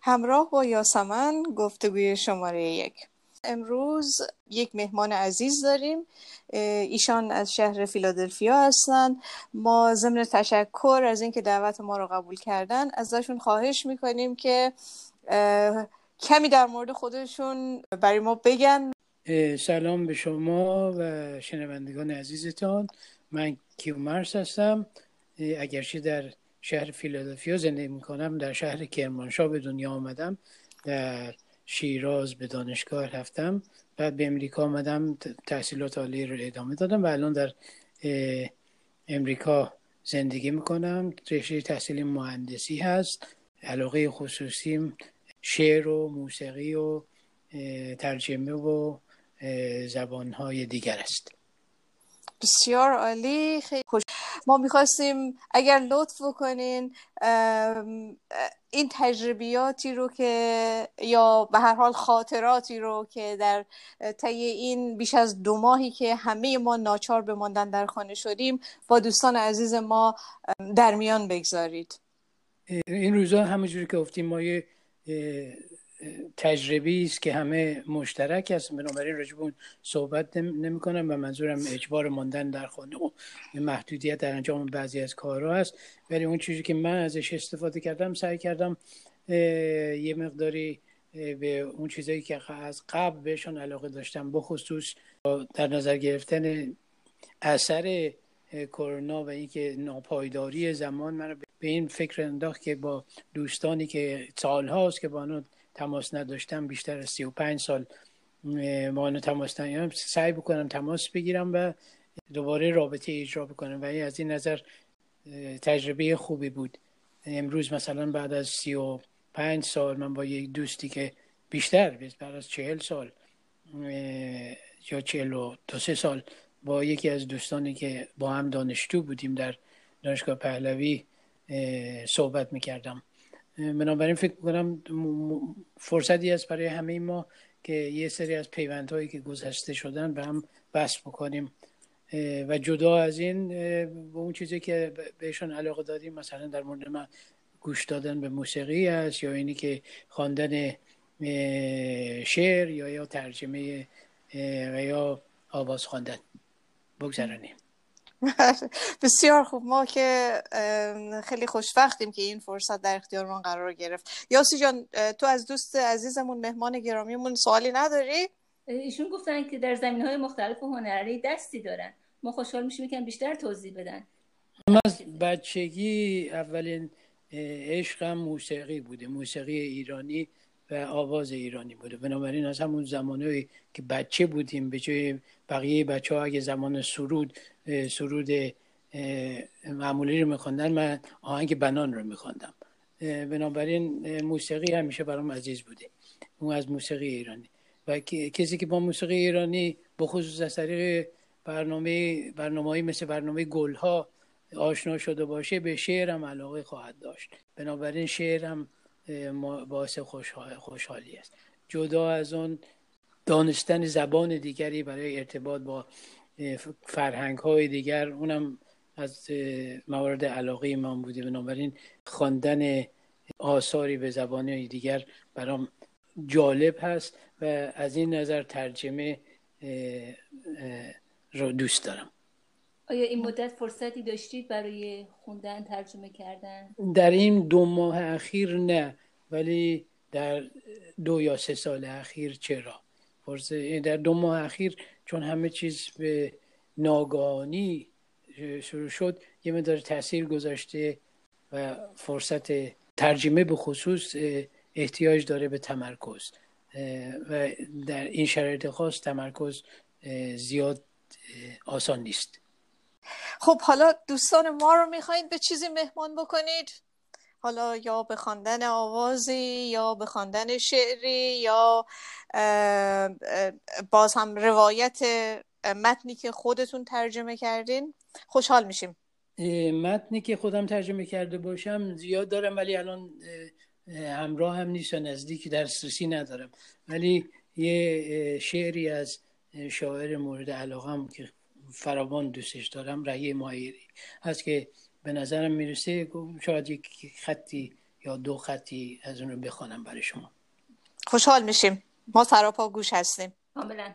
همراه با یاسمن گفتگوی شماره یک. امروز یک مهمان عزیز داریم. ایشان از شهر فیلادلفیا هستند. ما ضمن تشکر از اینکه دعوت ما رو قبول کردن ازشون خواهش می‌کنیم که کمی در مورد خودشون برای ما بگن. سلام به شما و شنوندگان عزیزتان. من کیومرس هستم. اگرچه در شهر فیلادلفیا زندگی می‌کنم. در شهر کرمانشاه به دنیا آمدم. در شیراز به دانشگاه رفتم. بعد به امریکا آمدم. تحصیلات عالی رو ادامه دادم و الان در امریکا زندگی می‌کنم. رشته تحصیل مهندسی هست. علاقه خصوصیم شعر و موسیقی و ترجمه و زبانهای دیگر است. بسیار عالی خیلی خوش. ما می‌خواستیم اگر لطف بکنین این تجربیاتی رو که یا به هر حال خاطراتی رو که در طی این بیش از دو ماهی که همه ما ناچار بماندن در خانه شدیم با دوستان عزیز ما در میان بگذارید. این روزا همونجوری که گفتیم ما یه تجربی است که همه مشترک است بنابراین راجب اون صحبت نمی کنم و منظورم اجبار ماندن در خانه و محدودیت در انجام بعضی از کارها است. ولی اون چیزی که من ازش استفاده کردم سعی کردم یه مقداری به اون چیزایی که از قبل بهشون علاقه داشتم بخصوص در نظر گرفتن اثر کرونا و اینکه ناپایداری زمان من به این فکر انداخت که با دوستانی که سالهاست که با تماس نداشتم بیشتر از 35 سال با تماس نداشتم سعی بکنم تماس بگیرم و دوباره رابطه اجرا بکنم. و از این نظر تجربه خوبی بود. امروز مثلا بعد از 35 سال من با یک دوستی که بیشتر بعد از 40 سال یا 42 سه سال با یکی از دوستانی که با هم دانشجو بودیم در دانشگاه پهلوی صحبت می‌کردم. بنابراین فکر کنم فرصتی است برای همه ما که یه سری از پیوندهایی که گذشته شدن به هم بس بکنیم. و جدا از این به اون چیزی که بهشون علاقه داریم مثلا در مورد من گوش دادن به موسیقی است یا اینی که خواندن شعر یا یا ترجمه و یا آواز خواندن. بگذرانیم. بسیار خوب. ما که خیلی خوشبختیم که این فرصت در اختیارمان قرار گرفت. یاسی جان تو از دوست عزیزمون مهمان گرامیمون سوالی نداری؟ ایشون گفتن که در زمین های مختلف هنری دستی دارن. ما خوشحال میشیم که بیشتر توضیح بدن. من از بچگی اولین عشقم موسیقی بوده موسیقی ایرانی. و آواز ایرانی بوده. بنابراین از همون زمانهایی که بچه بودیم به جای بقیه بچه ها اگه زمان سرود سرود معمولی رو میخوندن من آهنگ بنان رو میخوندم بنابراین موسیقی همیشه برام عزیز بوده. اون از موسیقی ایرانی. و کسی که با موسیقی ایرانی بخصوص از طریق برنامه برنامه مثل برنامه گلها آشنا شده باشه به شعرم علاقه خواهد داشت. بنابراین شعرم باعث خوشحالی است. جدا از اون دانستن زبان دیگری برای ارتباط با فرهنگ های دیگر اونم از موارد علاقه من بوده. بنابراین خواندن آثاری به زبان دیگر برام جالب هست و از این نظر ترجمه رو دوست دارم. آیا این مدت فرصتی داشتید برای خوندن ترجمه کردن؟ در این دو ماه اخیر نه ولی در دو یا سه سال اخیر چرا؟ در دو ماه اخیر چون همه چیز به ناگانی شروع شد یه مدار تاثیر گذاشته و فرصت ترجمه به خصوص احتیاج داره به تمرکز. و در این شرایط خاص تمرکز زیاد آسان نیست. خب حالا دوستان ما رو می‌خواید به چیزی مهمان بکنید؟ حالا یا به خواندن آوازی یا به خواندن شعری یا باز هم روایت متنی که خودتون ترجمه کردین. خوشحال میشیم. متنی که خودم ترجمه کرده باشم زیاد دارم ولی الان همراه هم نیست و نزدیکی دسترسی ندارم. ولی یه شعری از شاعر مورد علاقم که فراوان دوستش دارم رهی مایری هست که به نظرم می‌رسه شاید یک خطی یا دو خطی از اون رو بخوانم برای شما. خوشحال میشیم. ما سراپا گوش هستیم. کاملا.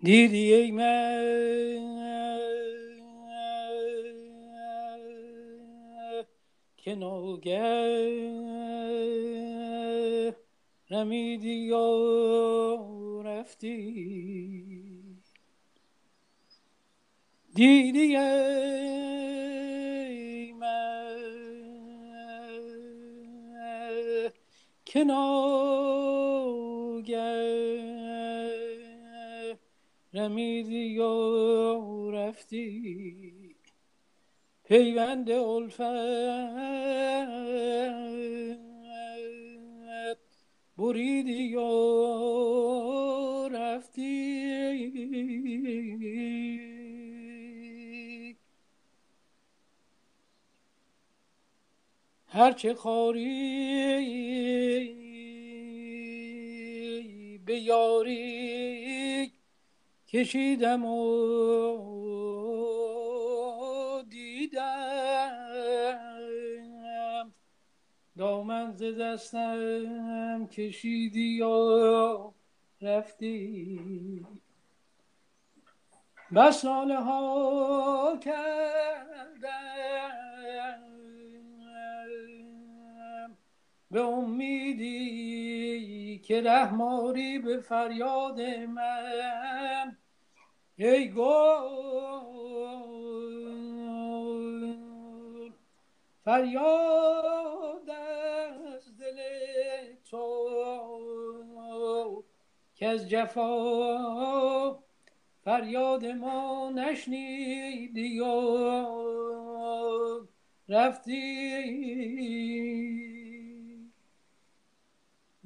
دیدی ای من؟ که ناگه رمیدی یا رفتی؟ ای من که ناگه رمیدی یا رفتی. پیوند الفت بریدی یا رفتی. هرچه خاری به یاری کشیدم و دیدم. دامن ز دستم کشیدی و رفتی. بس ها کردم. به امیدی که رحماری به فریاد من. ای گل فریاد از دل تو که از جفا فریاد ما نشنیدی و رفتی.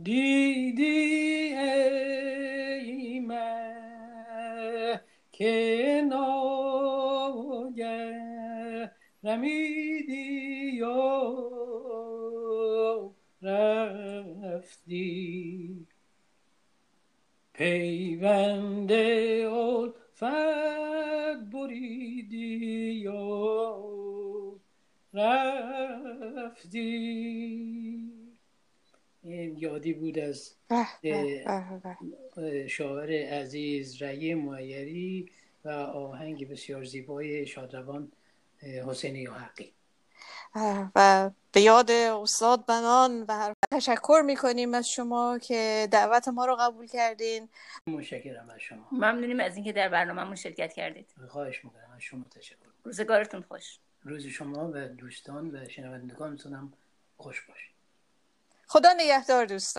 دیدی ای من که ناگه رمیدی یا رفتی؟ پیوند الفت بریدی یا رفتی؟ یادی بود از شاعر عزیز رعی معیری و آهنگ بسیار زیبای شادروان حسینی و حقی و به یاد استاد بنان و تشکر می‌کنیم از شما که دعوت ما رو قبول کردین. متشکرم از شما. ممنونیم از اینکه در برنامهمون شرکت کردید. خواهش می‌کنم از شما تشکر. روزگارتون خوش. روز شما و دوستان و شنوندگانتون هم خوش باشه خدا نگهدار دوستان.